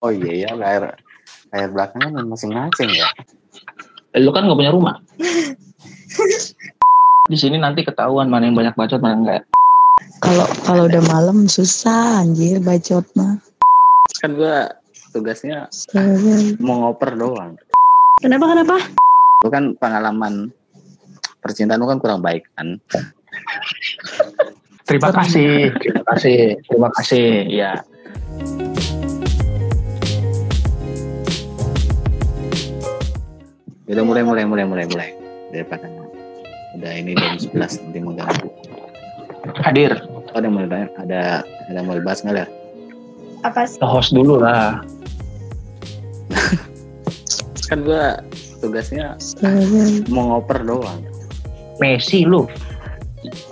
Oh iya ya, layar layar belakangnya masing-masing ya. Eh, Lu kan nggak punya rumah. Di sini nanti ketahuan mana yang banyak bacot mana enggak. Kalau kalau udah malam susah anjir bacot mah. Kan gua tugasnya mau ngoper doang. Kenapa kenapa? Lu kan pengalaman percintaan lu kan kurang baik kan. Terima kasih, terima kasih, terima kasih. Ya, Udah mulai mulai mulai mulai mulai daripada udah ini jam 11 nanti mau ganggu. hadir. Oh, ada mau ada ada ada mau dibahas nggak ya? Apa sih? Host dulu lah. Kan gua tugasnya mau ngoper doang. Messi lu.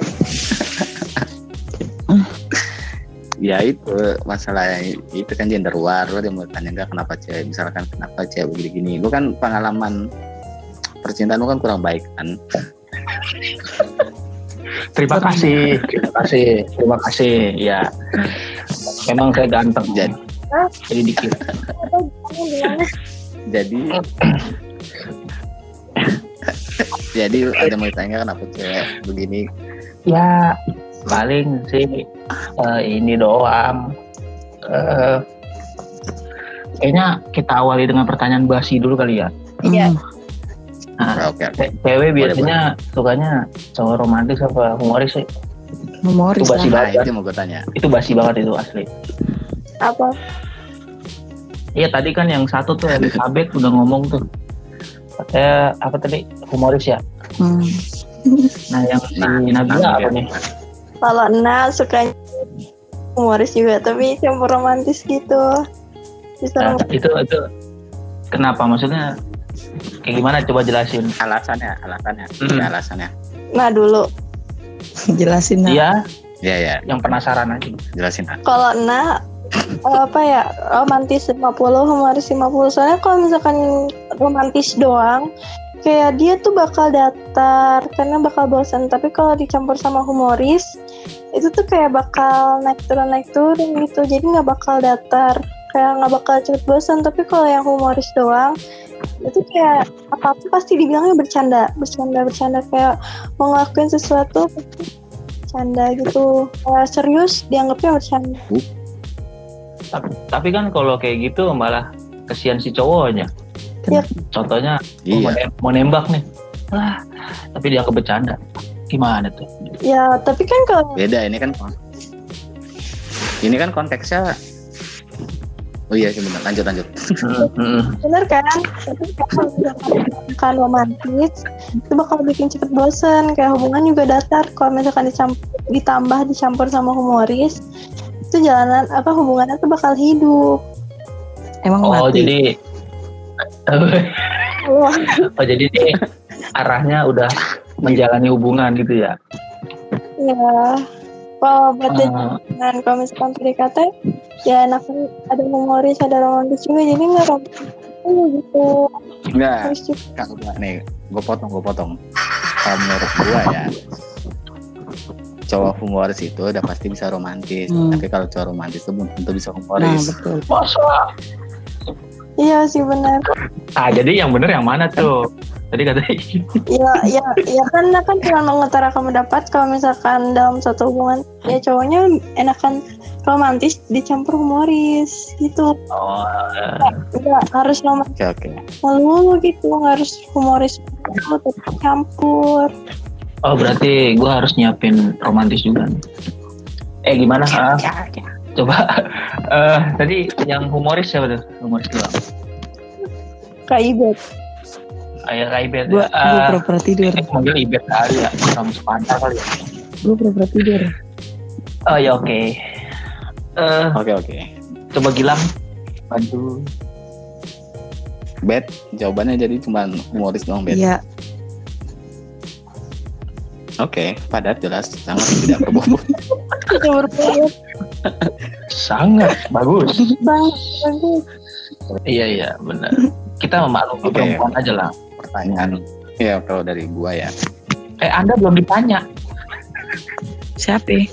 Ya itu masalah itu kan gender war. Lu ada mau tanya nggak kenapa cewek misalkan kenapa cewek begini gini. Lu kan pengalaman percintaan lu kan kurang baik kan. Terima kasih, terima kasih, terima kasih. Ya, memang saya ganteng. Jadi Jadi dikit. jadi jadi ada mau ditanya kenapa cewek begini Ya, paling sih eh, ini doang. Eh, kayaknya kita awali dengan pertanyaan basi dulu kali ya. Iya. Nah, oke oke ce- cewek biasanya sukanya cowok romantis apa humoris sih? Humoris Itu basi nah banget. itu mau gue tanya Itu basi banget itu asli. Apa? Iya tadi kan yang satu tuh Elizabeth udah ngomong tuh. Katanya apa tadi humoris ya. Hmm. Nah yang si Nah, Nabila nah, apa nih? Kalau Nah sukanya humoris juga, tapi campur romantis gitu. Bisa Nah, itu itu kenapa maksudnya kayak gimana coba jelasin? alasannya alasannya Hmm. ya, alasannya nah dulu. Jelasin nah. Iya, ya ya yang penasaran aja. jelasin ah. Kalau Nah eh, apa ya romantis 50 humoris 50 soalnya kalau misalkan romantis doang kayak dia tuh bakal datar karena bakal bosan tapi kalau dicampur sama humoris itu tuh kayak bakal naik turun naik turun gitu jadi nggak bakal datar kayak nggak bakal cepet bosan tapi kalau yang humoris doang itu kayak apa apa pasti dibilangnya bercanda bercanda bercanda kayak mau ngelakuin sesuatu pasti bercanda gitu kayak serius dianggapnya bercanda Tapi, tapi kan kalau kayak gitu malah kesian si cowoknya. Iya. Contohnya oh, mau, iya mau nembak nih. Wah, tapi dia bercanda. Gimana tuh? Ya, tapi kan kalau beda ini kan ini kan konteksnya oh iya sih benar lanjut lanjut bener kan, tapi kalau misalkan romantis itu bakal bikin cepet bosen. Kayak hubungan juga datar. Kalau misalkan dicampur, ditambah dicampur sama humoris, itu jalanan apa hubungannya tuh bakal hidup. Emang Oh mati. jadi Wah, oh jadi ini arahnya udah menjalani hubungan gitu ya. ya. Kalau buat Ah, dan kalau misalkan PDKT, ya enak ada humoris, ada romantis juga. Jadi nggak romantis gitu. juga kalau gua nih gue potong gue potong kalau menurut gua ya cowok humoris itu udah pasti bisa romantis Hmm. tapi kalau cowok romantis itu belum tentu bisa Nah, humoris betul. masa? Iya sih benar. Ah jadi yang bener yang mana tuh? Tadi katanya Ya, ya, ya kan kan cuma mengutarakan pendapat kalau misalkan dalam satu hubungan ya cowoknya enakan romantis dicampur humoris gitu. oh, Enggak harus romantis oke oke melulu gitu, nggak harus humoris tapi campur. oh berarti gue harus nyiapin romantis juga. nih. Eh gimana? Ah, coba eh tadi yang humoris siapa tuh? Humoris doang. Kayak ibet. Ayah Raibet Gua ya. gua Ah, pura-pura tidur. eh, manggil Ibet kali ya. Sama sepanta kali ya. Gua pura-pura tidur. Oh ya oke. Eh oke oke coba Gilang bantu. bet jawabannya jadi cuma humoris doang bet Iya, oke padat jelas sangat tidak berbobot Itu berbeda Sangat bagus. bagus. iya iya benar. Kita memaklumi Oke. perempuan aja lah. pertanyaan ya kalau dari gua ya Eh Anda belum ditanya. siapa? ya?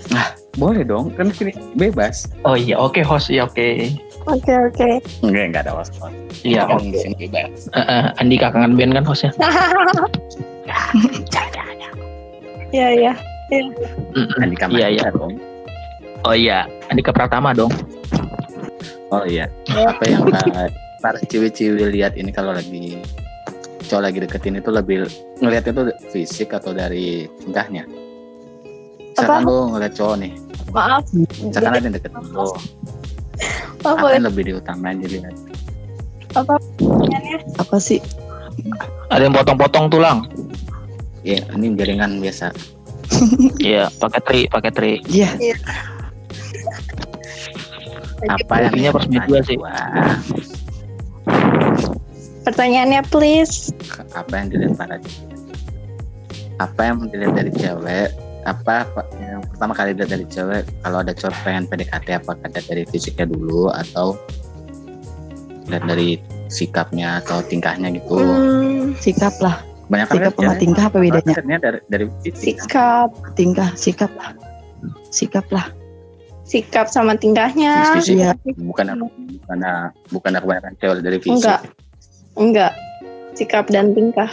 boleh dong kan ini bebas Oh iya oke host iya oke. Oke oke. Enggak, enggak ada was. Iya, Kan di sini bebas. Eh, eh, Andika kangen band kan hostnya. Iya iya. Mm-mm. Andika Iya iya. Oh iya, Andika Pratama dong. Oh iya. Apa yang para, para ciwi-ciwi lihat ini kalau lagi cowok lagi deketin itu lebih ngelihat itu fisik atau dari tingkahnya? Misalkan Apa? lu ngeliat cowok nih, Maaf. misalkan ada yang deketin lu, Oh, apa boleh yang lebih diutamain jadi apa? Apa sih? Ada yang potong-potong tulang. Ya, ini jaringan biasa. Iya, pakai tri, pakai tri. Iya. Apa yang Buktinya pas media sih. Pertanyaannya please. apa yang dilihat para apa yang dilihat dari cewek apa apa yang pertama kali dilihat dari cewek kalau ada cowok pengen PDKT apa ada dari fisiknya dulu atau lihat dari sikapnya atau tingkahnya gitu Hmm, Sikap lah. banyak sikap sama tingkah apa bedanya? dari dari fisik sikap, Tingkah, sikap lah. Sikap lah. Sikap sama tingkahnya. Fisik. Iya. bukan bukan bukan kebanyakan cewek dari fisik Enggak. Enggak. Sikap dan tingkah.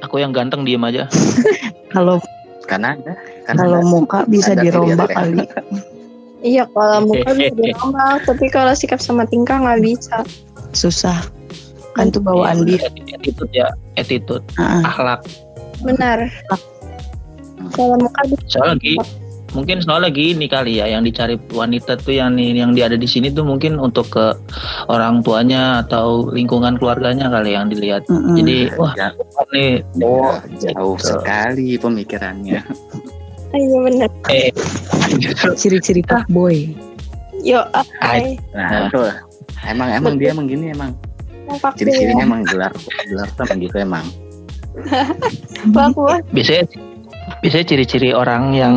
Aku yang ganteng diem aja. Kalau karena ada karena kalau ada- muka bisa ada dirombak ya. kali. Iya kalau muka bisa dirombak, tapi kalau sikap sama tingkah nggak bisa. Susah. Kan tuh bawaan Iya, diri. bener, Attitude ya, attitude, Ah, akhlak. Benar. Kalau muka bisa. Soalnya lagi mungkin soalnya gini kali ya yang dicari wanita tuh yang yang dia ada di sini tuh mungkin untuk ke orang tuanya atau lingkungan keluarganya kali yang dilihat. mm-mm. Jadi wah Ya, nih oh jauh gitu. sekali pemikirannya Iya benar. eh ciri-ciri pak boy. Yo, Ay. ay, nah itu emang emang dia emang gini emang ciri-cirinya emang gelar gelar tuh emang gitu emang Bagus. biasanya biasanya ciri-ciri orang yang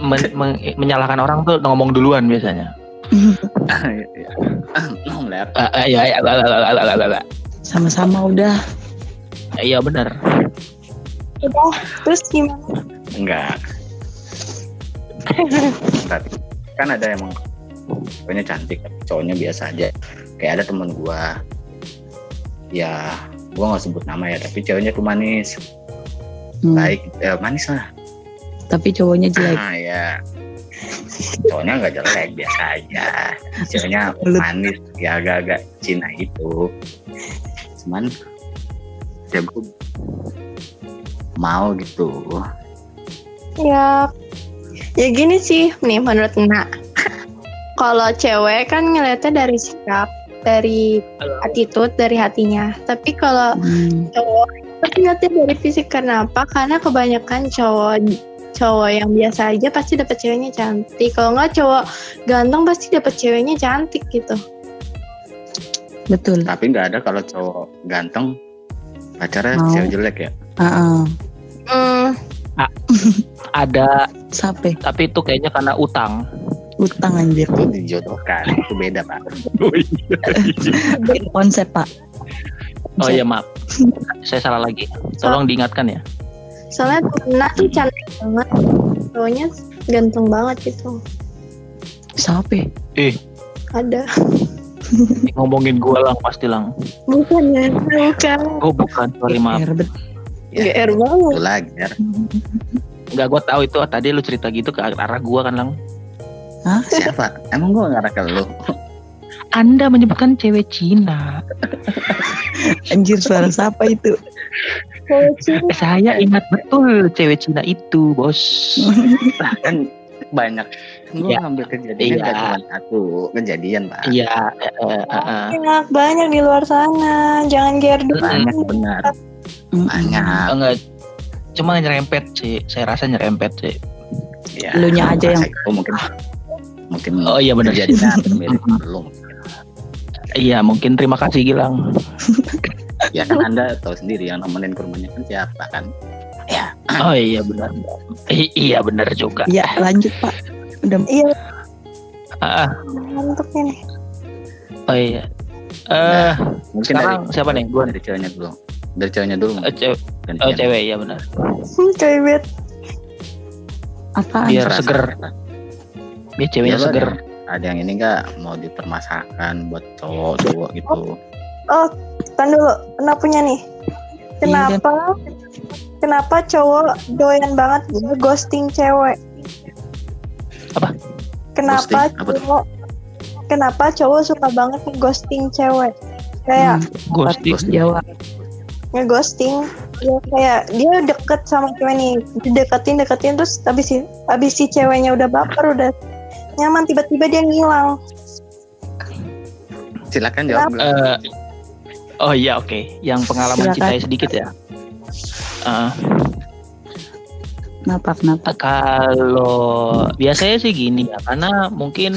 men- men- menyalahkan orang tuh ngomong duluan biasanya. Sama-sama udah. Iya benar. Udah. Terus gimana? enggak tapi kan ada emang cowoknya cantik tapi cowoknya biasa aja kayak ada temen gua ya gua nggak sebut nama ya tapi ceweknya tuh manis Hmm. baik eh, manis lah Tapi cowoknya jelek. ah ya cowoknya nggak jelek biasa aja ceweknya Lu- manis ya agak-agak Cina itu cuman ya gua mau gitu Ya, ya gini sih nih menurut Nak. Kalau cewek kan ngeliatnya dari sikap, dari attitude, dari hatinya. Tapi kalau Hmm. cowok ngeliatnya dari fisik karena apa? Karena kebanyakan cowok cowok yang biasa aja pasti dapet ceweknya cantik. Kalau nggak cowok ganteng pasti dapet ceweknya cantik gitu. Betul. tapi nggak ada kalau cowok ganteng pacarnya Mau. cewek jelek ya Ah, ah. Hmm, Ada Sape. tapi itu kayaknya karena utang. Utang anjir. itu dijodohkan itu beda pak Konsep pak. Oh iya maaf, saya salah lagi. Tolong diingatkan ya. Soalnya temen tuh cantik banget. Cowoknya ganteng banget gitu. Sape. Ada. Ngomongin gua lang pasti lang. Bukan ya, bukan. Oh bukan, sorry maaf. GR, bet- GR banget. lagi ya Enggak gua tahu itu tadi lu cerita gitu ke arah gua kan lang. siapa emang gua ngarah ke lu Anda menyebutkan cewek Cina. Anjir suara siapa itu? Saya ingat betul cewek Cina itu, bos. lah kan banyak gua Iya. ngambil kejadian Iya. cuma satu kejadian pak Iya, eh, eh, eh. Banyak, banyak di luar sana. Jangan GR dulu. banyak benar banyak enggak cuma nyerempet sih. Saya rasa nyerempet sih. ya Elunya aja yang- itu mungkin mungkin Oh iya benar. mirip lu Iya, mungkin terima kasih Gilang. ya kan anda tahu sendiri yang nemenin ke rumahnya kan siapa kan Oh iya benar. I- iya benar juga. Ya lanjut pak. Udah Iya, Ah, ngantuk ini. oh iya. Eh, mungkin sekarang dari, siapa nih? Gua dari ceweknya dulu dari ceweknya dulu eh, cewek, gantian. oh, cewek ya benar. Hmm, bet. apaan? Biar seger. Biar ceweknya Ya, lu seger. ada- ada yang ini nggak mau dipermasalahkan buat cowok-cowok gitu Oh, kan dulu. Pernah punya nih. Kenapa? Kenapa cowok doyan banget ghosting cewek? Apa? Kenapa Ghosting? Apa tuh? cowok? Kenapa cowok suka banget ghosting cewek? Kayak ghosting Ghosting. Jawa. ngeghosting ya kayak dia deket sama cewek nih dideketin deketin terus habis si habis si ceweknya udah baper udah nyaman tiba-tiba dia ngilang silakan jawab. Eh, oh iya oke yang pengalaman Silakan. cintai sedikit ya Eh, Kenapa kenapa? kalau biasanya sih gini ya karena mungkin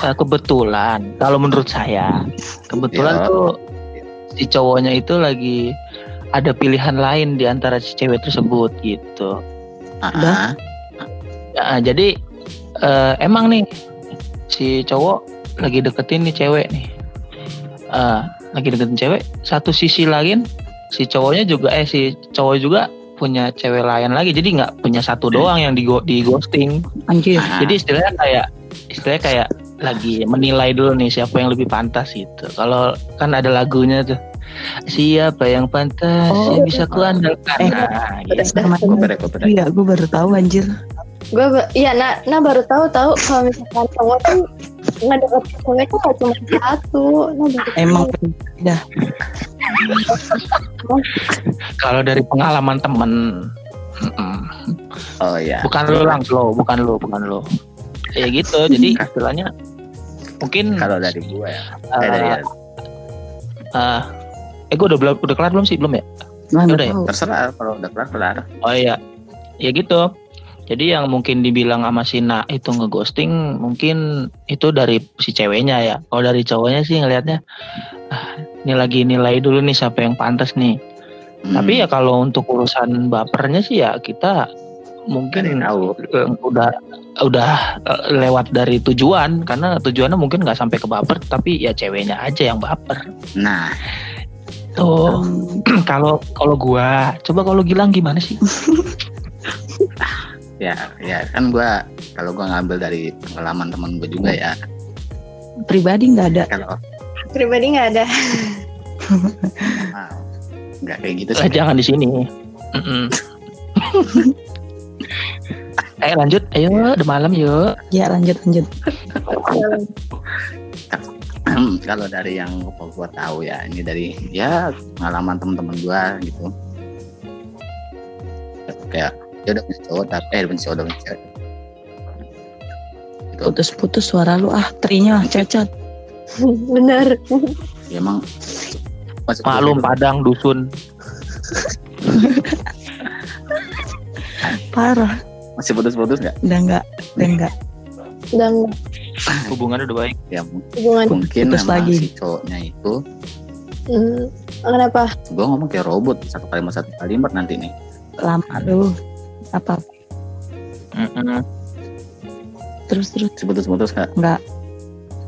eh, kebetulan kalau menurut saya kebetulan Ya. tuh si cowoknya itu lagi ada pilihan lain di antara si cewek tersebut gitu Udah. ah. Ya, jadi eh, emang nih si cowok lagi deketin nih cewek nih. Eh, lagi deketin cewek. Satu sisi lain si cowoknya juga eh si cowok juga punya cewek lain lagi. Jadi nggak punya satu doang yang di di ghosting. Anjir. Ah. Jadi istilahnya kayak istilahnya kayak lagi menilai dulu nih siapa yang lebih pantas gitu. Kalau kan ada lagunya tuh. Siapa yang pantas Oh. yang bisa kuandalkan. Eh, Nah, gitu. Iya, gue baru tahu anjir. Gue iya nah nah baru tahu tahu kalau misalkan cowok tuh ngedeketin cewek tuh gak cuma satu. Nah baru tahu. Emang dah Kalau dari pengalaman temen oh ya bukan lu langsung lo bukan lu bukan lu. Ya gitu jadi istilahnya mungkin kalau dari gue ya. Eh, eh, dari eh, eh gue udah belum udah kelar belum sih? Belum ya? Mana Udah ya? terserah kalau udah kelar kelar. Oh iya. Ya gitu jadi yang mungkin dibilang sama si Na itu ngeghosting mungkin itu dari si ceweknya ya. Kalau dari cowoknya sih ngelihatnya ah, ini lagi nilai dulu nih siapa yang pantas nih. Hmm, tapi ya kalau untuk urusan bapernya sih ya kita mungkin yang tahu. eh, udah udah eh, lewat dari tujuan. Karena tujuannya mungkin nggak sampai ke baper tapi ya ceweknya aja yang baper. Nah. Tuh. Kalau kalau gua coba kalau Gilang gimana sih ya ya kan gue kalau gue ngambil dari pengalaman temen gue juga ya. Pribadi nggak ada. kalau pribadi nggak ada. Nggak kayak gitu Eh, sih. jangan di sini. Eh lanjut. Ayo udah malam yuk Ya lanjut lanjut. kalau dari yang gue tahu ya ini dari ya pengalaman teman-teman gue gitu. Kayak dia udah punya cowok tapi eh punya cowok udah punya cewek gitu Putus-putus suara lu ah, trinya cacat. bener ya emang maklum. Padang dusun Parah. masih putus-putus nggak Udah enggak, udah enggak. dan hubungannya udah baik ya mungkin hubungan mungkin Putus lagi. si cowoknya itu hmm, kenapa gue ngomong kayak robot satu kalimat satu kalimat nanti nih Lama lu. Apa? Mm-mm. Terus terus. Si putus-putus nggak enggak.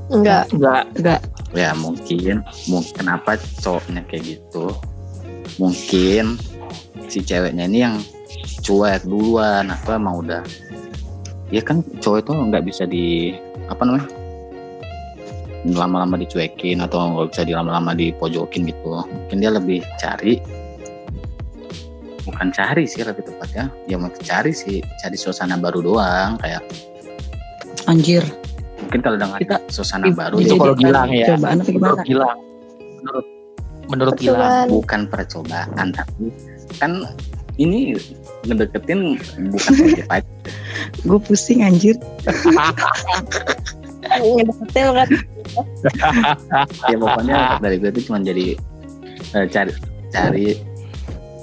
Enggak. Enggak. Enggak. ya mungkin. Mungkin kenapa cowoknya kayak gitu? Mungkin si ceweknya ini yang cuek duluan atau emang udah. Ya kan cowok itu nggak bisa di apa namanya? Lama-lama dicuekin atau nggak bisa di lama-lama dipojokin gitu. Mungkin dia lebih cari bukan cari sih lebih tepatnya. Ya mau cari sih cari suasana baru doang kayak Anjir. mungkin kalau dengan Kita- suasana baru itu kalau Gilang ya. Cobaan apa menurut gimana? Gilang. Menurut menurut Gilang. Percobaan. Bukan percobaan tapi kan ini ngedeketin bukan pacar. Gue pusing anjir. ngedeketin kan? Ya pokoknya dari gue itu cuma jadi eh, cari cari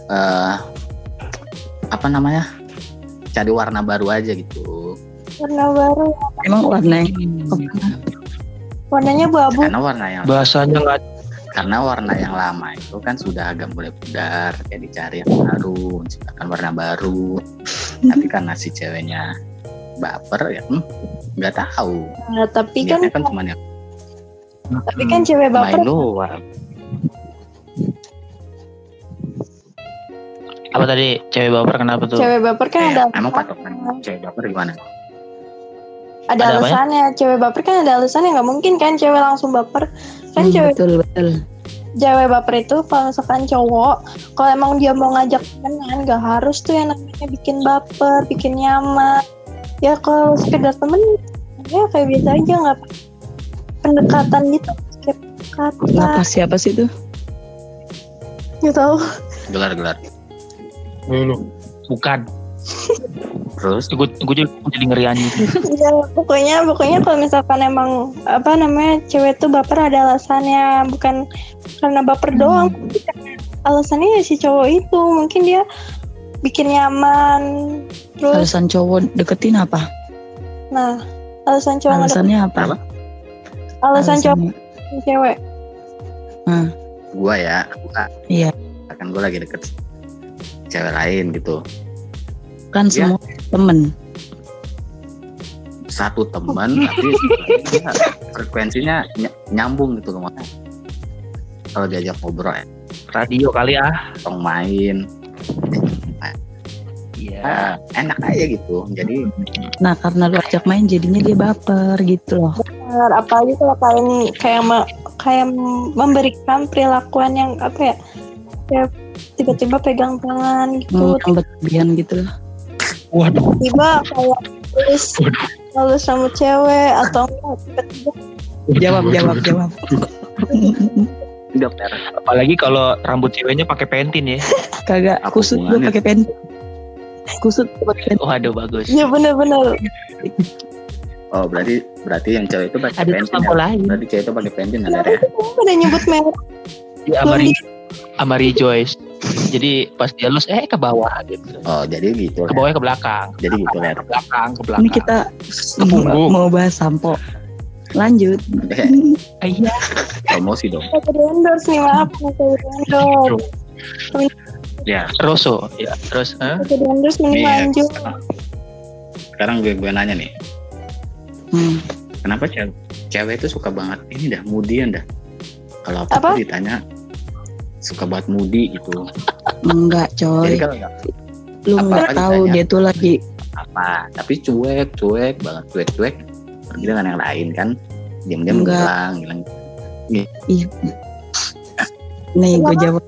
eh apa namanya? Cari warna baru aja gitu. Warna baru. Emang warna yang warnanya abu-abu karena warna yang bahasanya nggak karena warna yang lama itu kan sudah agak mulai pudar kayak dicari yang baru menciptakan warna baru. Tapi karena si ceweknya baper ya hmm, nggak tahu. Nah, tapi kan Niatnya kan cuma yang tapi kan cewek baper main luar apa tadi? Cewek baper kenapa tuh? Cewek baper kan Eh, ada emang patokan cewek baper gimana? Ada, Ada apanya? alasannya. Cewek baper kan ada alasannya. Nggak mungkin kan cewek langsung baper. Kan Hmm, cewek betul betul. cewek baper itu kalau misalkan cowok kalau emang dia mau ngajak temenan nggak harus tuh yang namanya bikin baper bikin nyaman. Ya kalau sekedar temen ya kayak biasa aja nggak pendekatan gitu kayak kata Kenapa siapa sih tuh? nggak tahu gelar-gelar Bukan. terus Gue gue jadi, gua jadi ngeri anjing. ya pokoknya pokoknya kalau misalkan emang apa namanya cewek tuh baper ada alasannya bukan karena baper doang tapi karena alasannya ya si cowok itu mungkin dia bikin nyaman terus Alasan cowok deketin apa? nah alasan cowok Alasannya apa? Apa? alasan cowok cewek gua ya gua Iya. kan gua lagi deket cewek lain gitu Kan Iya. semua temen. satu teman tapi dia frekuensinya ny- nyambung gitu loh kalau diajak ngobrol ya, Radio kali ah. tong main Iya. ah, enak aja gitu jadi Nah karena lu ajak main jadinya dia baper gitu loh. Benar, apalagi kalau kalian kayak me- kayak memberikan perilakuan yang apa ya kayak tiba-tiba pegang tangan gitu Hmm, berlebihan gitu loh. Waduh. tiba kayak terus lalu sama cewek atau enggak tiba-tiba Jawab jawab jawab. per Apalagi kalau rambut ceweknya pakai pentin ya. Kagak Apa kusut hubungannya? pakai pen. Kusut pakai pen. Waduh bagus. ya bener-bener oh berarti berarti yang cewek itu pakai Ada pentin ya? lain. berarti cewek itu pakai pentin ada kenapa ya kamu pada nyebut merek Iya, Amari Amari Joyce. Jadi pas dia lulus eh ke bawah gitu. oh jadi gitu Ke Ler. bawahnya ke belakang. jadi gitu ler Ke belakang, ke belakang. Ini kita Ke punggung. mau bahas sampo. Lanjut. Eh, Iya. promosi dong Kagak di endorse nih maaf kagak di endorse ya Rosso. Ya, terus eh? kagak di endorse mending Nih, ya, lanjut sekarang- gue gue nanya nih Hmm. kenapa cewek cewek itu suka banget ini dah moodian dah kalau apa, Apa? ditanya suka banget moody gitu Enggak jadi coy. kalau nggak Lu nggak tahu ditanya. dia tuh lagi apa tapi cuek cuek banget cuek cuek pergi dengan yang lain kan diam diam Enggak. hilang hilang ih. Nih gue Kenapa? jawab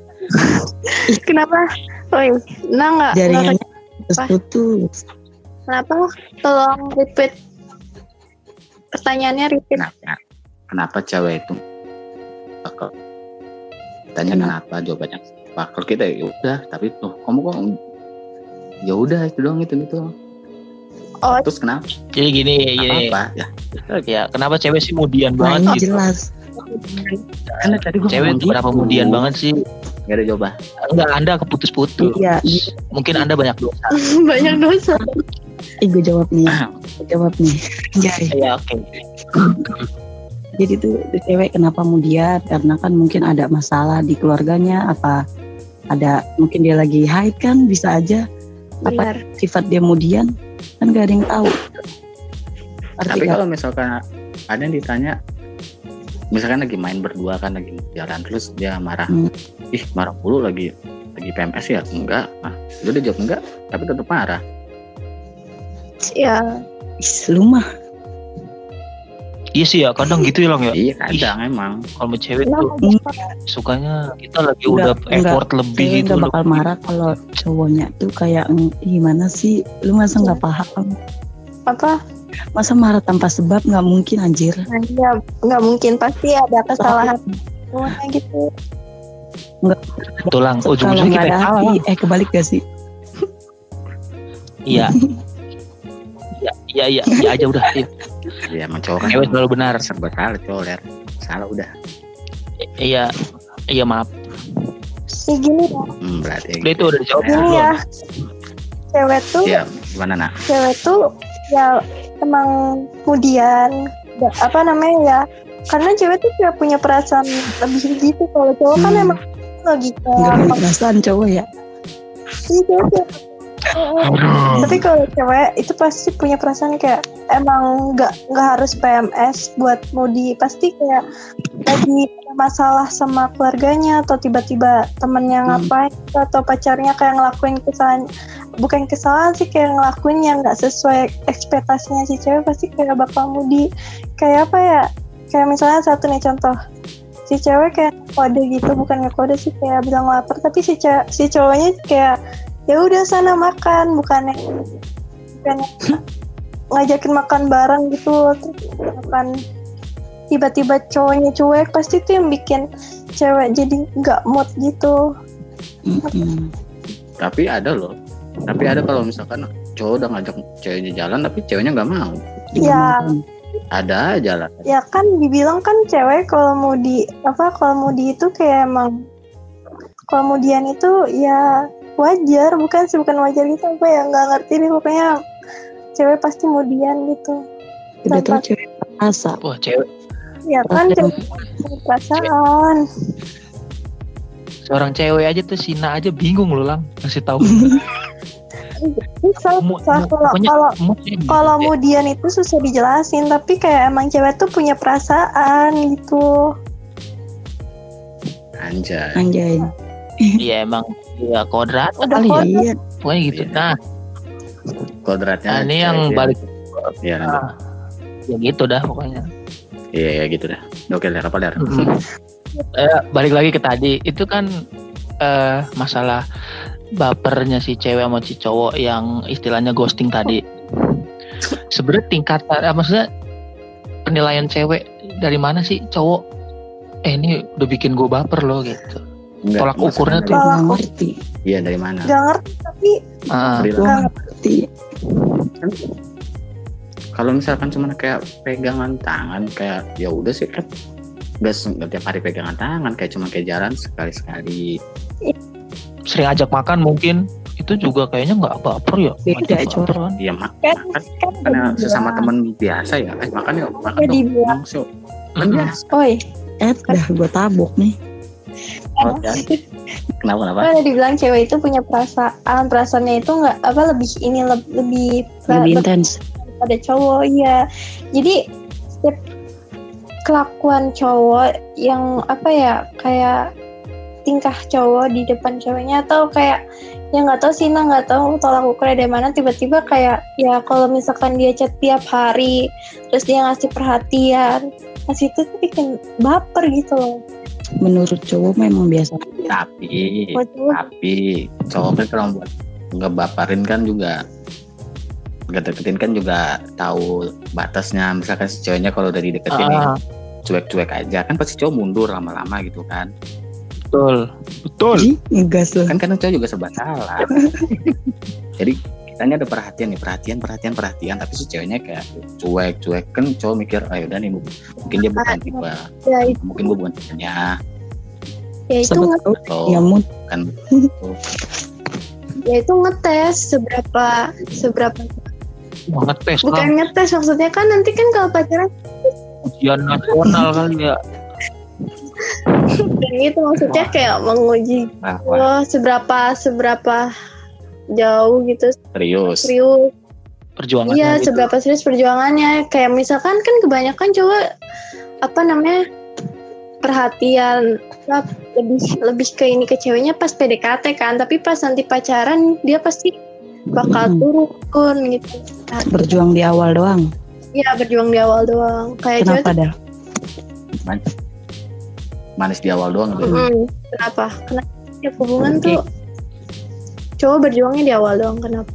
kenapa Oi, nah nggak jaringannya terus putus. kenapa tolong repeat pertanyaannya repeat kenapa kenapa cewek itu bakal tanya kenapa jawabannya apa kalau kita ya udah tapi tuh kamu kok ya udah itu doang itu itu oh terus kenapa Jadi gini, gini. apa ya Ya, kenapa cewek sih mudian Nah banget gitu? jelas. kan tadi gue Cewek tuh kenapa mudian banget sih? gak ada jawaban Enggak, Anda keputus-putus. Iya, Mungkin Anda banyak dosa. banyak dosa Ih, gue jawab nih. Gue jawab nih. Jai. Ya, oke. Jadi tuh cewek kenapa mudian? Karena kan mungkin ada masalah di keluarganya apa ada mungkin dia lagi haid kan bisa aja. Apa benar. sifat dia mudian kan gak ada yang tahu. Arti tapi kalau misalkan ada yang ditanya misalkan lagi main berdua kan lagi jalan terus dia marah Hmm. ih marah mulu lagi lagi PMS ya? Enggak. Nah dia udah jawab enggak tapi tetap marah. Ya Is, lu mah Iya sih ya, kadang gitu ya, Lang ya. iya kadang emang Kalau sama cewek nah, tuh sukanya kita lagi Enggak, udah enggak. effort lebih gitu nggak loh. bakal marah kalau cowoknya tuh kayak "Mm, gimana sih? Lu masa nggak paham? apa Masa marah tanpa sebab nggak mungkin anjir. nah, ya nggak mungkin pasti ada kesalahan semuanya gitu Tuh Lang, Kalau ujung-ujungnya kita salah. eh kebalik gak sih? Iya. Iya, iya, iya, iya aja udah. Iya. ya emang cowok kan Cewek selalu benar. serba salah cowok ler salah udah Iya, iya maaf. ya gini ya hmm, berarti Udah itu udah belum? ya cewek tuh ya gimana nak cewek tuh ya emang kemudian apa namanya ya karena cewek tuh tidak punya perasaan lebih gitu kalau cowok kan Hmm. emang logika punya perasaan cowok ya. Iya, cewek. Tapi kalau cewek itu pasti punya perasaan kayak emang nggak nggak harus PMS buat mudi pasti kayak lagi ada masalah sama keluarganya atau tiba-tiba temennya Hmm. ngapain atau pacarnya kayak ngelakuin kesalahan. Bukan kesalahan sih kayak ngelakuin yang nggak sesuai ekspektasinya si cewek pasti kayak bakal mudi kayak apa ya? Kayak misalnya satu nih contoh. Si cewek kayak kode gitu bukan kode sih kayak bilang lapar. Tapi si ce- si cowoknya kayak ya udah sana makan bukannya bukannya ngajakin makan bareng gitu makan tiba-tiba cowoknya cuek pasti itu yang bikin cewek jadi nggak mood gitu. Tapi ada loh. Tapi ada kalau misalkan cowok udah ngajak ceweknya jalan tapi ceweknya nggak mau. Ya. Ada aja lah. ya kan dibilang kan cewek kalau mau di apa kalau mau di itu kayak emang kalau kemudian itu ya wajar bukan sih bukan wajar gitu apa ya nggak ngerti nih pokoknya cewek pasti kemudian gitu Udah Tempat- cewek rasa. Wah cewek ya kan cewek perasaan seorang cewek aja tuh Sina aja bingung loh lang ngasih tahu. susah susah kalau kalau kalau kemudian itu susah dijelasin tapi kayak emang cewek tuh punya perasaan gitu Anjay. Anjay. Iya emang ya kodrat Udah kali ya. kodrat. Iya. Pokoknya gitu. Iya. Nah, Kodratnya. nah, ini yang dia- balik Iya, nah, ya gitu dah pokoknya. iya, iya gitu dah. Oke, Ler, apa Ler? Mm-mm. Eh, balik lagi ke tadi itu kan eh, masalah bapernya si cewek sama si cowok yang istilahnya ghosting tadi. Sebenarnya tingkatan, eh, maksudnya penilaian cewek dari mana sih cowok? Eh ini udah bikin gue baper loh gitu. Enggak, Tolak ukurnya tuh. Nggak ngerti. Iya, dari mana? nggak ngerti tapi Ah, nggak ngerti. Kalau misalkan cuma kayak pegangan tangan kayak ya udah sih kan udah nggak tiap hari pegangan tangan kayak cuma kayak jalan sekali-sekali. sering ajak makan mungkin itu juga kayaknya nggak baper ya. Beda, baper kan. Iya mak kan makan kan karena udah sesama teman biasa ya. Eh, makan yuk, makan Udah dong. dibilang. Kan Mm-mm. biasa. Oi, Eh, dah gue tabok nih. Oh, ya. Kenapa kenapa? udah dibilang cewek itu punya perasaan, perasaannya itu nggak apa lebih ini leb- lebih Lebih intens. pada cowok ya. Jadi setiap kelakuan cowok yang apa ya kayak tingkah cowok di depan ceweknya atau kayak ya nggak tahu sih nah nggak tahu tolak ukurnya dari mana tiba-tiba kayak ya kalau misalkan dia chat tiap hari terus dia ngasih perhatian ngasih itu tuh bikin baper gitu loh Menurut cowok memang biasa. Tapi cowok tapi cowok kan kalau buat ngebaparin kan juga ngedeketin kan juga tahu batasnya misalkan si ceweknya kalau udah dideketin Ah, cuek-cuek aja kan pasti cowok mundur lama-lama gitu kan betul, betul. Ih, ngegas loh. kan kadang cowok juga serba salah jadi kitanya ada perhatian nih perhatian perhatian perhatian. Tapi si ceweknya kayak cuek cuek. Kan cowok mikir ayo udah nih mungkin dia bukan tipe ya itu. Mungkin gue bukan tipenya. Ya itu Sebut nge- tahu atau ya kan. Ya itu ngetes seberapa seberapa. Banget tes lah. bukan ngetes maksudnya kan nanti kan kalau pacaran Ujian nasional kali ya. kayak gitu maksudnya kayak menguji wah, wah, oh, seberapa seberapa jauh gitu serius serius Perjuangannya iya gitu. seberapa serius perjuangannya kayak misalkan kan kebanyakan cowok apa namanya perhatian lebih lebih ke ini ke ceweknya pas PDKT kan tapi pas nanti pacaran dia pasti bakal Hmm. turun gitu Nah, berjuang di awal doang. Iya berjuang di awal doang kayak cewek Kenapa dah? manis di awal doang gitu. Hmm, kenapa? Kenapa setiap hubungan tuh cowok berjuangnya di awal doang kenapa?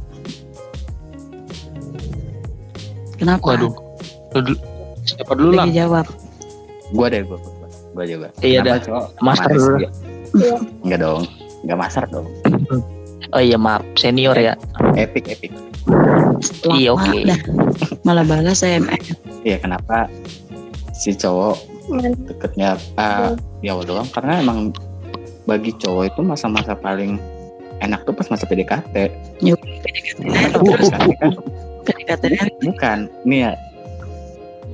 Kenapa? Waduh. Dulu, siapa dulu lah? Jawab. Gua deh gua, gua, gua juga. Iya dah. Master dulu. Iya. Enggak dong, enggak master dong. Oh iya maaf, senior ya. Epic epic. Iya, oke. dah. Malah balas SMS. Iya kenapa si cowok deketnya uh, di awal doang karena emang bagi cowok itu masa-masa paling enak tuh pas masa PDKT. Yuk, PDKT kan? PDKT bukan, nih ya.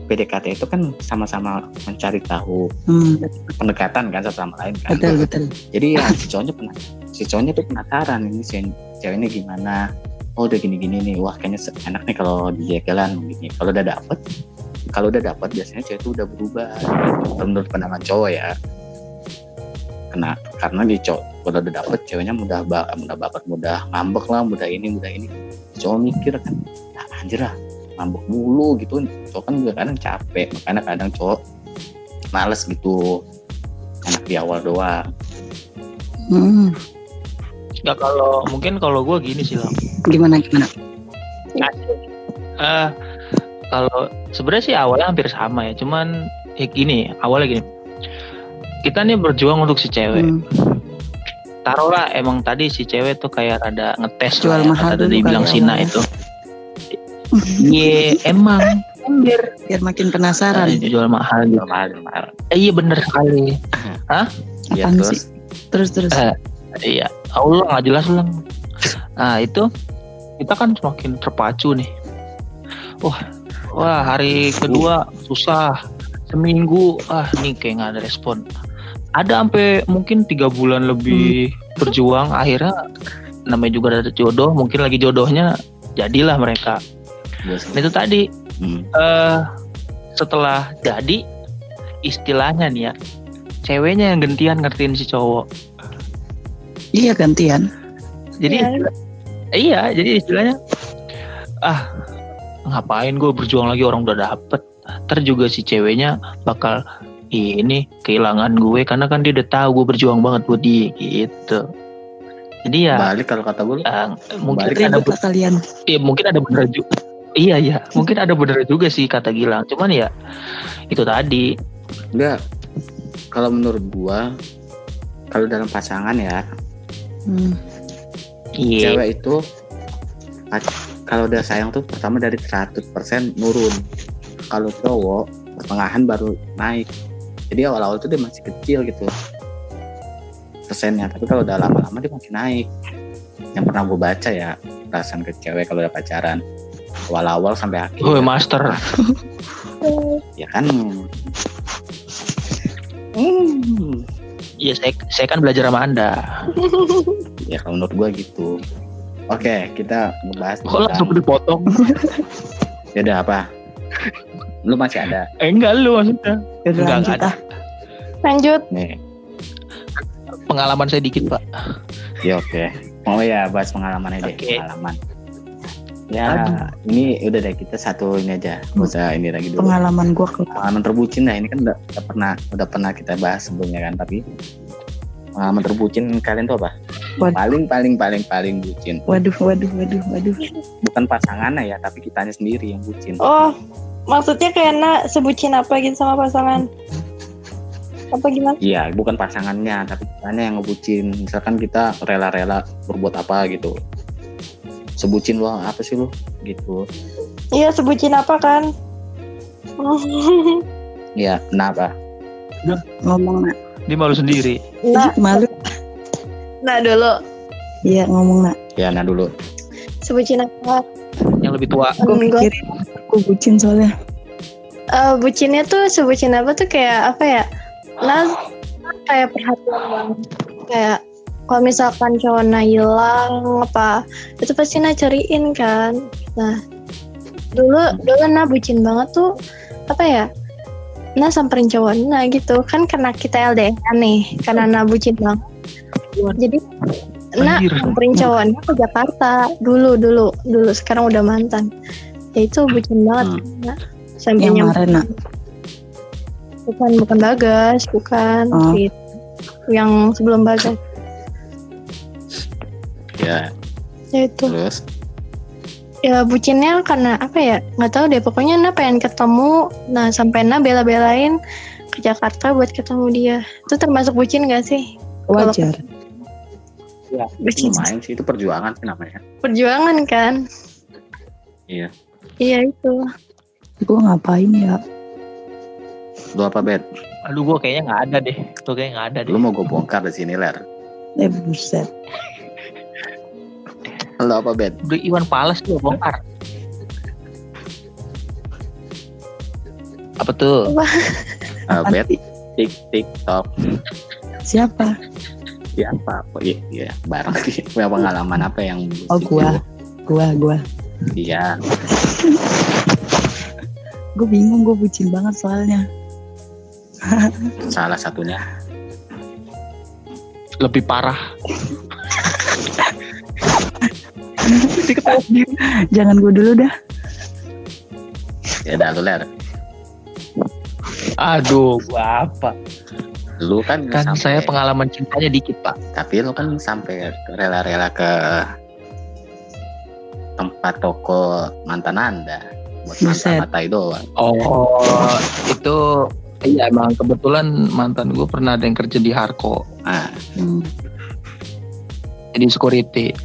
PDKT itu kan sama-sama mencari tahu Hmm, pendekatan kan satu sama lain kan. betul betul. Jadi ya si cowoknya pernah si cowoknya tuh penasaran ini si ceweknya gimana. Oh udah gini-gini nih. Wah kayaknya enak nih kalau di jalan gini kalau udah dapet kalau udah dapet biasanya cewek itu udah berubah. Menurut pandangan cowok ya kena karena di cowok kalau udah dapet ceweknya mudah ba mudah baper mudah ngambek lah mudah ini mudah ini cowok mikir kan ah, anjir lah ngambek mulu gitu cowok kan juga kadang capek makanya kadang cowok males gitu enak di awal doang Hmm, Nggak kalau mungkin kalau gue gini sih lah. gimana gimana? Eh kalau sebenarnya sih awalnya hampir sama ya, cuman ya gini awalnya gini. Kita nih berjuang untuk si cewek. Hmm, Taruhlah emang tadi si cewek tuh kayak ada ngetes Jual lah ya, mahal dulu dibilang kali Sina awalnya. itu. Iya emang ember biar makin penasaran. jual mahal gitu. normal normal Eh, iya bener sekali. ya Apaan terus sih? Terus terus. Eh, Iya, Allah nggak jelas ulang. Nah itu kita kan semakin terpacu nih. Wah, wah hari kedua susah, seminggu ah ini kayak nggak ada respon. Ada sampai mungkin tiga bulan lebih berjuang, akhirnya namanya juga ada jodoh, mungkin lagi jodohnya jadilah mereka. Bos. Nah, itu tadi Hmm. eh setelah jadi istilahnya nih ya, ceweknya yang gentian ngertiin si cowok. Iya gantian. jadi Iya. iya jadi istilahnya ah ngapain gue berjuang lagi orang udah dapet ntar juga si ceweknya bakal ini kehilangan gue karena kan dia udah tahu gue berjuang banget buat dia gitu. Jadi ya balik kalau kata gue ah, mungkin balik ada lah kalian. iya, mungkin ada bener juga iya iya. Mungkin ada bener juga sih kata Gilang. Cuman ya itu tadi. Enggak. Kalau menurut gua kalau dalam pasangan ya Hmm. iya. cewek itu pac- kalau udah sayang tuh pertama dari 100% nurun. Kalau cowok pertengahan baru naik jadi awal-awal tuh dia masih kecil gitu. Persennya tapi kalau udah lama-lama dia makin naik. Yang pernah gue baca ya perasaan ke cewek kalau udah pacaran. Awal-awal sampai akhir. Gue master. Ya kan? Hmm. iya saya saya kan belajar sama anda. Ya kalau menurut gua gitu. Oke kita ngebahas kok langsung dipotong? Ya udah apa lu masih ada? Eh enggak lu maksudnya. Enggak, enggak ada. ah. Lanjut. nih. Pengalaman saya dikit pak. Ya oke. Oh ya bahas pengalamannya deh Oke. pengalaman. Ya ini udah deh kita satu ini aja. Usah ini lagi dulu. Pengalaman gua ke pengalaman terbucin lah ini kan udah, udah pernah udah pernah kita bahas sebelumnya kan tapi pengalaman terbucin kalian tuh apa Waduh. paling paling paling paling bucin Waduh, waduh, waduh, waduh. bukan pasangannya ya tapi kitanya sendiri yang bucin Oh, maksudnya kayak nak sebutin apa gitu sama pasangan? Apa gimana? Iya, bukan pasangannya, tapi kitanya yang ngebucin. Misalkan kita rela-rela berbuat apa gitu. Sebucin lu apa sih lu? Gitu. Iya, sebutin apa kan? Iya, kenapa? Ngomong nak. Dia malu sendiri nah, Malu. nah dulu. Iya ngomong nak. Ya, nah dulu. Sebutin apa? yang lebih tua Gue Enggak. pikirin aku bucin soalnya. Eh, bucinnya tuh sebutin apa tuh kayak apa ya? Nah, kayak perhatian banget. Kayak kalau misalkan cowoknya hilang apa itu pasti nah cariin kan. Nah, dulu dulu nah bucin banget tuh apa ya? Nah samperin cowoknya gitu kan karena kita LDR nih karena nah bucin banget. Jadi nah samperin cowoknya ke Jakarta dulu dulu dulu sekarang udah mantan. Ya itu bucin banget. Nah, sampai Yang nak. bukan bukan bagas bukan Oh. gitu. yang sebelum bagas Ya, ya itu terus ya bucinnya karena apa ya nggak tahu deh pokoknya Nah pengen ketemu nah sampai Nah bela-belain ke Jakarta buat ketemu dia itu termasuk bucin gak sih Wajar. ya, Bucin. lumayan sih itu perjuangan sih namanya. perjuangan kan Iya. iya itu Gue ngapain ya? Lu apa, Bet? aduh gue kayaknya nggak ada deh tuh kayak nggak ada deh Lu mau gue bongkar di sini, Ler. Eh buset. Lu apa, Bet? udah Iwan Pales tuh bongkar apa tuh Uh, bet, tik tik tok. Siapa? Siapa? Oh, iya, iya, bareng sih. Punya pengalaman apa yang Oh, gua. gua gua Iya. gue bingung gue bucin banget soalnya Salah satunya. Lebih parah. Jangan gue dulu dah Ya udah lu ler. Aduh, gua apa? Lu kan, Kan sampai- saya pengalaman cintanya dikit, Pak. tapi lu kan sampai rela-rela ke tempat toko mantan anda buat Buset. mata-matai doang. Oh, itu iya emang kebetulan mantan gue pernah ada yang kerja di Harko, Nah, Hmm. jadi security.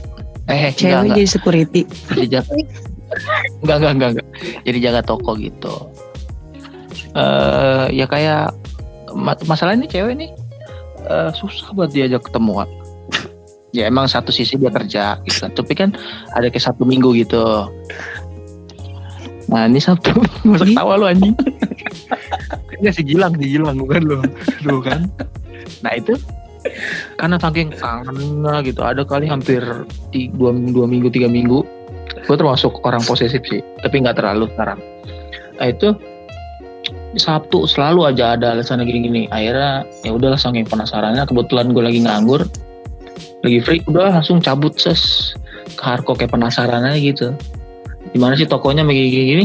Eh, cewek enggak. jadi security Jadi jaga, enggak, enggak, enggak, enggak. Jadi jaga toko gitu. Eh, ya kayak ma- masalah ini cewek nih eh, susah buat diajak ketemuan. Ya emang satu sisi dia kerja gitu kan. Tapi kan ada kayak satu minggu gitu. Nah ini usah Ih. ketawa lu anjing Enggak si Gilang Si Gilang bukan lu Lu kan Nah itu Karena saking kangennya gitu Ada kali hampir dua, dua minggu Tiga minggu Gue termasuk orang posesif sih Tapi nggak terlalu sekarang. Nah itu Sabtu selalu aja ada alasan gini-gini akhirnya ya udahlah saking penasarannya kebetulan gue lagi nganggur lagi free udah langsung cabut ses ke Harko kayak penasaran aja gitu. Gimana sih tokonya begini gini gini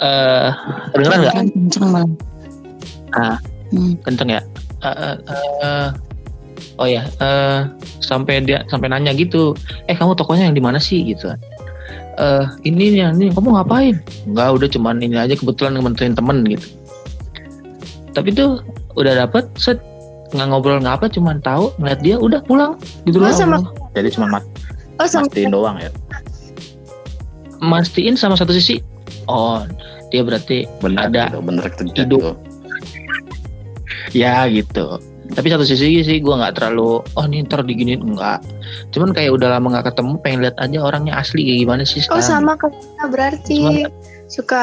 eh kedengeran nggak? Kenceng malah Ah. Hmm. kenceng ya? Eh, eh, eh, oh ya eh sampai dia sampai nanya gitu eh kamu tokonya yang di mana sih gitu eh ini nih ini kamu ngapain Enggak udah cuman ini aja kebetulan ngementerin temen gitu tapi tuh udah dapet set nggak ngobrol nggak apa cuman tahu ngeliat dia udah pulang gitu Oh, loh sama- jadi cuma mat Oh sama mastiin doang ya. mastiin sama satu sisi oh dia berarti Benar Ada. gitu, bener Hidup. gitu. ya gitu tapi satu sisi sih gue nggak terlalu oh ini ntar diginiin enggak cuman kayak udah lama nggak ketemu pengen lihat aja orangnya asli kayak gimana sih Oh sekarang sama kayak kita berarti suka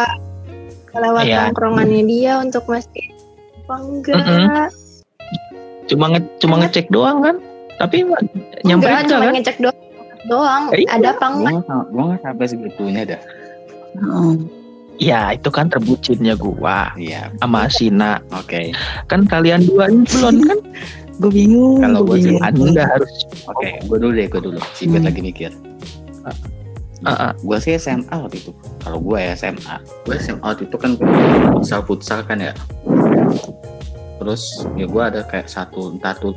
lewat Iya. tongkrongannya dia untuk masih apa enggak? Mm-mm. cuma nge cuma ngecek doang kan tapi nyamperin enggak, enggak cuma kan ngecek doang. Doang. Iya. Ada apa enggak? Gua nggak- sampai segitunya dah. Heeh. Ya itu kan terbucinnya gua Iya, sama Sina oke. kan kalian dua ini belum kan gue bingung Kalau gue gua sih anda harus Oke, gue dulu deh, gue dulu. Sibet Hmm. lagi mikir. Ah, ah. Gue sih SMA waktu itu. Kalau gue ya SMA, gue SMA waktu itu kan futsal futsal kan ya. Terus ya gue ada kayak satu entah tuh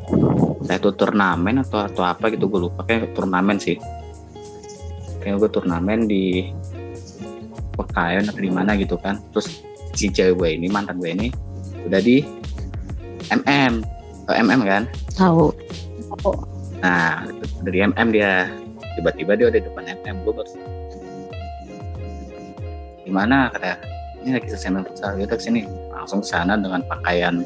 satu turnamen atau atau apa gitu gue lupa kayak turnamen sih. Kayak gue turnamen di Pekayon atau di mana gitu kan. Terus si cewek gue ini mantan gue ini udah di MM, Tau MM kan? tahu. Nah, dari MM dia. Tiba-tiba dia udah di depan MM gue baru gimana kata ini lagi selesai main futsal udah ke sini langsung sana dengan pakaian.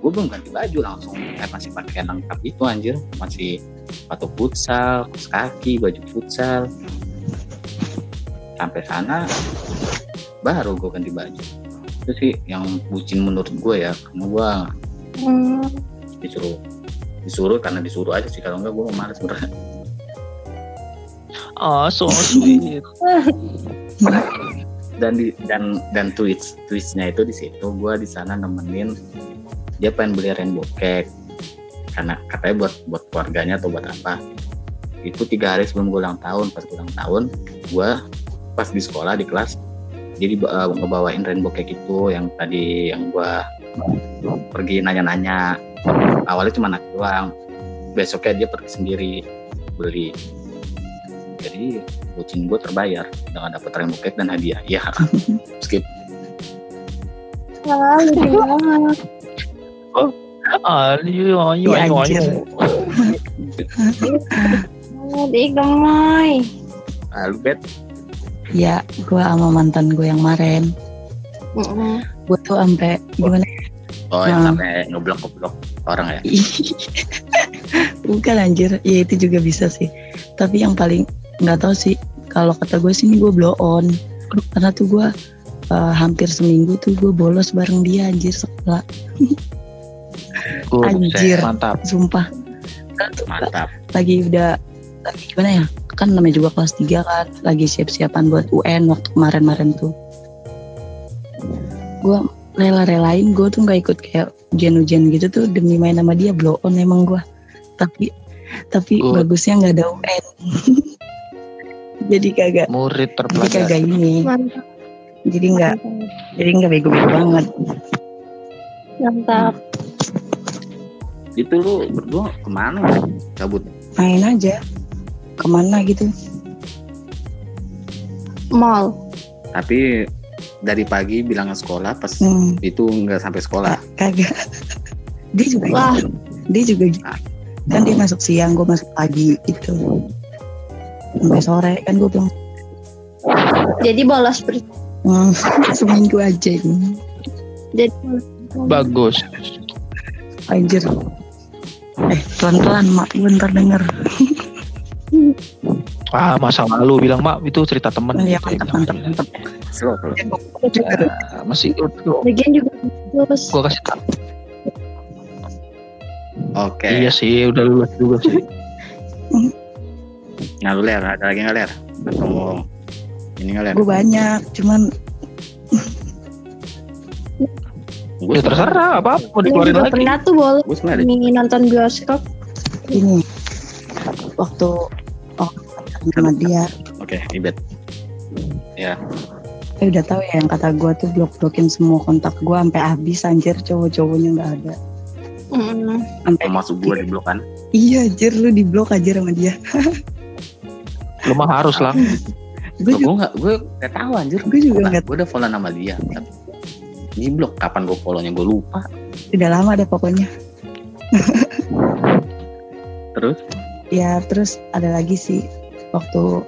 Gue belum ganti baju langsung eh, masih pakaian lengkap itu anjir. Masih sepatu futsal kaos kaki baju futsal sampai sana baru gue ganti baju. Itu sih yang bucin menurut gue ya karena gue Hmm. disuruh disuruh karena disuruh aja sih kalau enggak gue malas beneran oh so sweet. Dan di dan dan twist twistnya itu di situ gue di sana nemenin dia pengen beli rainbow cake. Karena katanya buat buat keluarganya atau buat apa. Itu tiga hari sebelum gue ulang tahun pas ulang tahun gue pas di sekolah di kelas jadi uh, ngebawain rainbow cake itu yang tadi yang gue pergi nanya-nanya. Awalnya cuma anak doang. Besoknya dia pergi sendiri beli. Jadi bucin gue terbayar dengan dapat rainbow cake dan hadiah. Ya skip. Ah, lucu banget. ah iya iya Ya, iya. Oh, dia gemoy. ah, lu bet ya gue sama mantan gue yang kemarin. Mm-mm. gue tuh sampai gimana oh yang Nah. sampai ngeblok ngeblok orang ya? Bukan anjir. Ya itu juga bisa sih. Tapi yang paling nggak tahu sih kalau kata gue sih ini gue blow on. Karena tuh gue uh, hampir seminggu tuh gue bolos bareng dia anjir sekolah. Anjir. mantap. sumpah. Mantap. Lagi udah lagi gimana ya kan namanya juga kelas 3 kan lagi siap-siapan buat UN waktu kemarin-kemarin tuh gue rela-relain gue tuh nggak ikut kayak ujian-ujian gitu tuh demi main sama dia blow on emang gue tapi tapi Good. bagusnya nggak ada UN jadi kagak Murid jadi terpelajar. kagak ini Mantap. jadi nggak jadi nggak bego-bego banget Mantap. Itu lu berdua ke mana? Cabut. main aja ke mana gitu Mall. Tapi dari pagi bilangnya sekolah pas hmm, itu nggak sampai sekolah. kagak dia juga Wah. gitu. dia juga gitu. kan dia masuk siang gue masuk pagi gitu sampai sore kan gue bilang Jadi bolos ber. hmm, seminggu aja ini Jadi Bagus. anjir eh pelan-pelan mak gue ntar denger Ah, masa lalu bilang, Mak, itu cerita temen. Iya Gitu, Slow. Ah, masih bagian juga gua kasih tau. Oke. Iya sih, udah lulus juga sih. Nah lu ler, ada lagi nggak ler? Atau mau ini nggak ler? gue banyak cuman Gue Ya terserah, apa mau Ini dikeluarin lagi. pernah tuh Gue ini nonton bioskop. ini waktu oh sama dia Oke, ibet. Ya, eh udah tahu ya yang kata gue tuh blok blokin semua kontak gue sampai habis anjir cowok-cowoknya nggak ada Mm. sampai termasuk gue di blok kan. iya anjir lu di blok aja sama dia Lu mah harus lah. gue juga Gue nggak, gue nggak tahu anjir. gue juga nggak gue udah follow nama dia. Tapi di blok kapan gue follownya gue lupa. udah lama deh pokoknya Terus? ya terus ada lagi sih waktu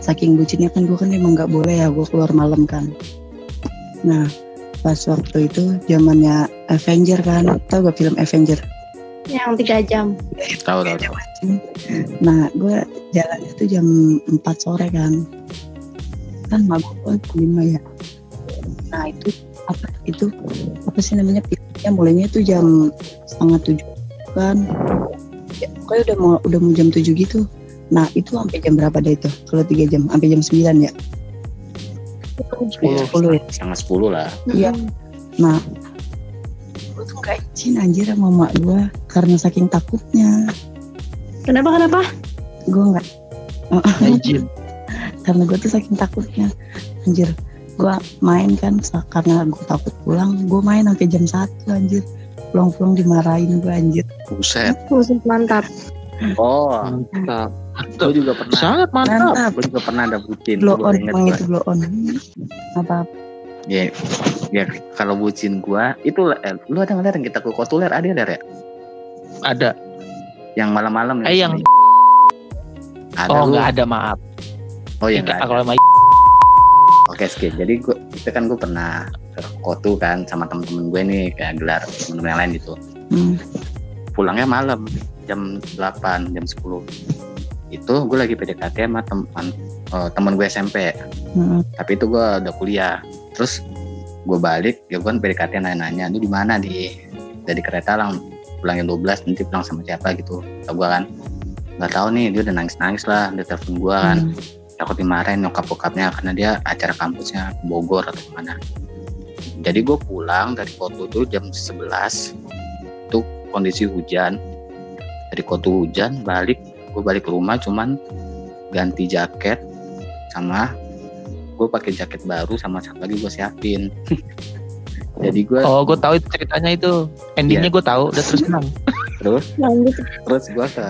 saking bucinnya kan gue kan emang nggak boleh ya gue keluar malam kan. Nah pas waktu itu zamannya Avenger kan tau gak film Avenger? Yang tiga jam. Tahu tahu. nah gue jalan itu jam 4 sore kan. Kan mabuk gue lima ya. Nah itu apa itu apa sih namanya filmnya mulainya itu jam setengah tujuh kan. Ya, pokoknya udah mau udah mau jam tujuh gitu nah itu sampai jam berapa deh itu kalau tiga jam sampai jam 9 ya Sepuluh. sepuluh ya Setengah sepuluh lah. Iya. Nah gue tuh gak izin anjir sama mak gue karena saking takutnya Kenapa kenapa? gue nggak Izin. karena gue tuh saking takutnya anjir gue main kan karena gue takut pulang gue main sampai jam satu anjir pulang-pulang dimarahin gue anjir Buset. Buset mantap. Oh, Mantap. Gue juga pernah. Sangat mantap. mantap Gue juga pernah ada bucin. blow Gua on inget emang gua. itu blow on apa Ya, ya kalau bucin gua itu eh, lu ada nggak yang kita ke kotuler ada ler ya? Ada. Yang malam-malam Eh yang ada oh lu. nggak ada maaf. Oh ya Yang nggak ada. kalau sama Oke skip. Jadi gua itu kan gue pernah ke kotu kan sama temen-temen gue nih kayak gelar temen-temen yang lain gitu. hmm. Pulangnya malam jam 8 jam 10 itu gue lagi PDKT sama teman eh, temen gue SMP hmm. tapi itu gue udah kuliah. Terus gue balik ya gue kan PDKT nanya-nanya lu di mana di? Dari kereta lang pulang jam 12 nanti pulang sama siapa gitu kata gue kan. Nggak tahu nih dia udah nangis-nangis lah dia telepon gue kan. Hmm. takut dimarahin nyokap bokapnya karena dia acara kampusnya Bogor atau ke mana jadi gue pulang dari Kotu tuh jam 11 tuh kondisi hujan. Dari Kotu hujan balik gue balik ke rumah cuman ganti jaket sama gue pakai jaket baru sama satu lagi gue siapin. Jadi gue Oh, gue tahu itu ceritanya itu. Endingnya gue tahu. Udah terus senang. terus? Terus gue ke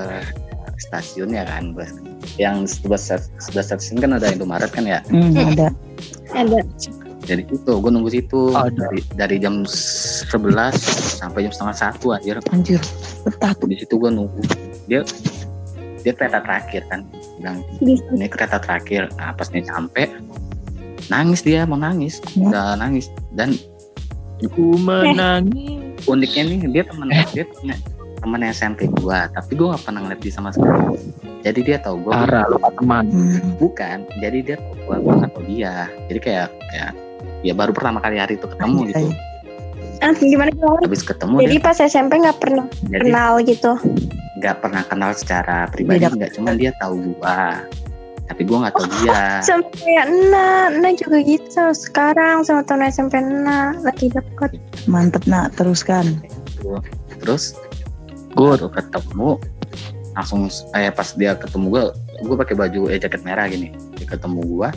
stasiun ya kan gue yang sebelah sebelah stasiun kan ada Indomaret kan ya? Hmm, ada. Ada. jadi itu gue nunggu situ. Ada. dari dari jam 11 sampai jam setengah satu anjir. Anjir betah. Tuh di situ gue nunggu. Dia dia kereta terakhir kan bilang ini kereta terakhir nah pas dia sampai nangis dia mau nangis Ya. udah nangis dan Ku menangis. uniknya nih dia temen dia temen, temen SMP gua tapi gua nggak pernah ngeliat dia sama sekali jadi dia tahu gua Parah lu Pak teman. hmm. bukan jadi dia tahu gua gua tahu dia jadi kayak kayak ya baru pertama kali hari itu ketemu Anjay. gitu Ah, gimana gimana? habis ketemu Jadi dia pas SMP nggak pernah jadi kenal gitu. nggak pernah kenal secara pribadi nggak cuman dia tahu gua tapi gua nggak tahu dia Sama kayak Na, Na juga gitu sama sekarang sama temen SMP Na lagi deket. Mantep nak teruskan. terus Good. baru ketemu langsung eh pas dia ketemu gua gua pakai baju eh jaket merah gini dia ketemu gua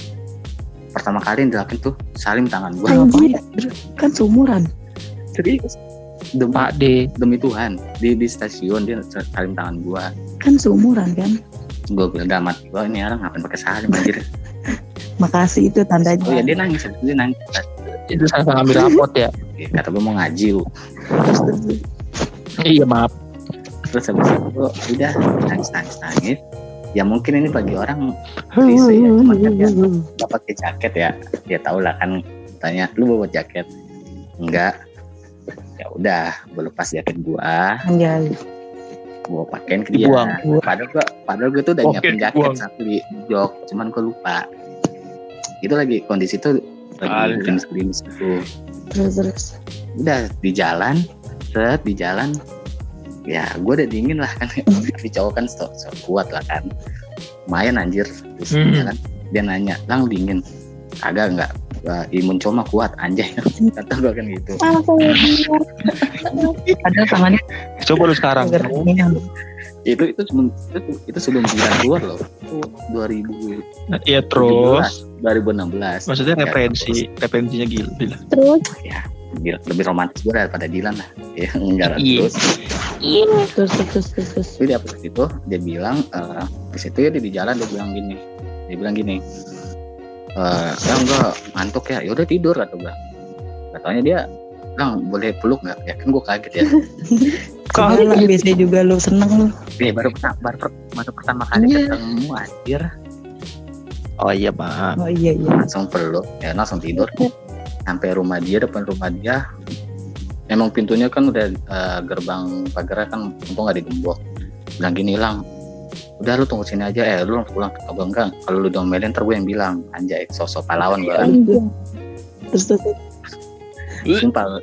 pertama kali yang dilakuin tuh salim tangan gua Anjir. Kan seumuran. Serius demi, Pak D. demi Tuhan di di stasiun dia salim tangan gua Kan seumuran kan. gua bilang damat gua ini orang ngapain pakai salim anjir Makasih itu tandanya. oh ya dia nangis dia nangis Itu sama ngambil rapot ya. kata gua mau ngaji lu. Iya maaf. terus habis itu udah nangis nangis nangis ya mungkin ini bagi orang klise ya cuman kan dia nggak pakai jaket ya dia tahu lah kan tanya lu bawa jaket enggak ya udah gue lepas jaket gua. Anjay. gua pakein ke dia. Dibuang. padahal gua padahal gua tuh udah nyiapin jaket satu di jok cuman gua lupa. Itu lagi kondisi tuh lagi gerimis-gerimis gitu. Terus terus. udah di jalan set di jalan. Ya gue udah dingin lah kan. Tapi cowok kan so, so kuat lah kan. Lumayan anjir. Terus di Hmm. jalan dia nanya lang dingin? Agak enggak Wah, imun cowok mah kuat anjay kata gue kan gitu Ah. Padahal tangannya Coba lu sekarang. itu itu sebelum itu, itu sebelum bulan keluar loh itu 2000 Iya terus. 2016 Maksudnya Ya, referensi, referensinya gila. gila. Terus ya lebih romantis gue daripada Dilan lah ya enggak lah Iya. terus Terus terus terus terus. terus. Tapi di apa itu dia bilang eh, di situ ya dia di jalan dia bilang gini dia bilang gini eh ya enggak ngantuk ya ya udah tidur kata gue katanya dia Lang boleh peluk nggak ya kan gue kaget ya Semalam biasanya juga lu seneng lu. eh baru pertama baru, per- baru pertama kali Iya. ketemu anjir Oh iya maaf. Oh iya iya. langsung peluk ya langsung tidur sampai rumah dia depan rumah dia emang pintunya kan udah eh, gerbang pagarnya kan untung nggak digembok bilang gini lang udah lu tunggu sini aja eh lu langsung pulang kalau enggak kalau lu domelin ntar gue yang bilang anjay sosok pahlawan gue Terus terus. terus. sumpah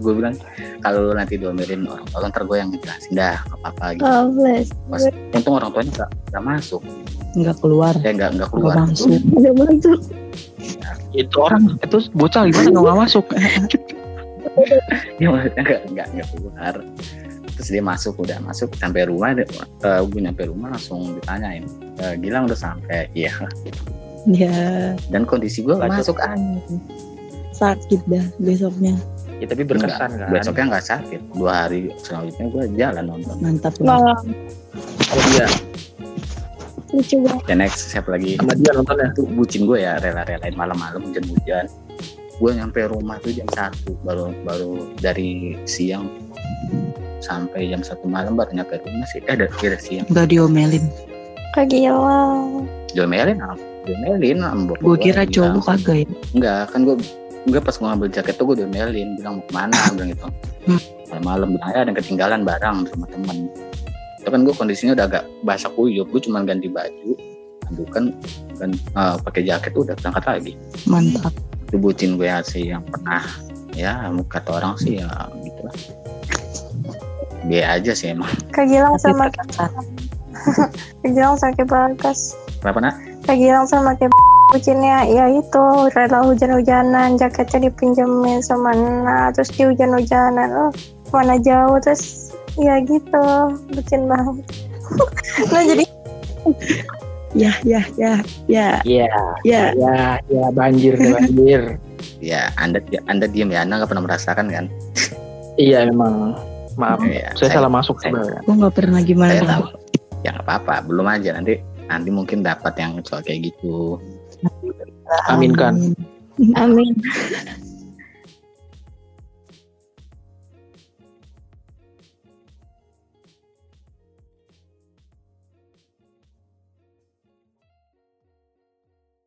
gue bilang kalau lu nanti domelin orang tua ntar gue yang jelasin dah nggak apa-apa gitu oh bless. Pas, untung orang tuanya nggak nggak masuk Enggak keluar. ya nggak nggak Enggak keluar masuk. Ada masuk. Itu orang itu bocah gimana nggak masuk? ya maksudnya nggak nggak nggak keluar terus dia masuk udah masuk sampai rumah dia- eh, gue nyampe rumah langsung ditanyain "Eh, Gilang udah sampai? Iya. Ya dan kondisi gue masuk angin. Sakit dah besoknya. Ya tapi berkesan kan. besoknya nggak sakit. Dua hari selanjutnya gue jalan nonton. Mantap lah. Sama dia, lucu banget. ya next siapa lagi? Sama dia nontonnya. itu bucin gue ya rela-relain malam-malam hujan-hujan. Gue nyampe rumah tuh jam satu baru baru dari siang sampai jam satu malam baru nyampe rumah sih eh dari dari siang Enggak diomelin. Kak Gilang. diomelin apa diomelin sama Gue gua, kira cowok kagak ya. enggak kan gue enggak pas gue ngambil jaket tuh gue diomelin bilang mau ke mana bilang gitu Hmm. malam-malam bilang ya ada yang ketinggalan barang rumah temen itu kan gue kondisinya udah agak basah kuyup gue cuma ganti baju kan kan eh, pakai jaket udah berangkat lagi Mantap. itu bucin gue sih yang pernah ya kata orang sih ya gitu lah B aja sih emang Kak Gilang Tapi sama terkesan. Kak Gilang sama Bagas. kenapa nak Kak Gilang sama kayak bucinnya ya itu rela hujan-hujanan jaketnya dipinjemin sama Nana terus di hujan-hujanan oh mana jauh terus ya gitu bucin banget nah jadi Ya ya ya ya Iya, ya. ya, ya banjir deh, banjir. ya anda anda diam ya anda nggak pernah merasakan kan iya memang. Maaf, Ya, saya salah masuk saya- sebenarnya. Gue nggak pernah gimana. saya tahu ya nggak apa-apa belum aja nanti nanti mungkin dapat yang cowok kayak gitu Aminkan. Amin. amin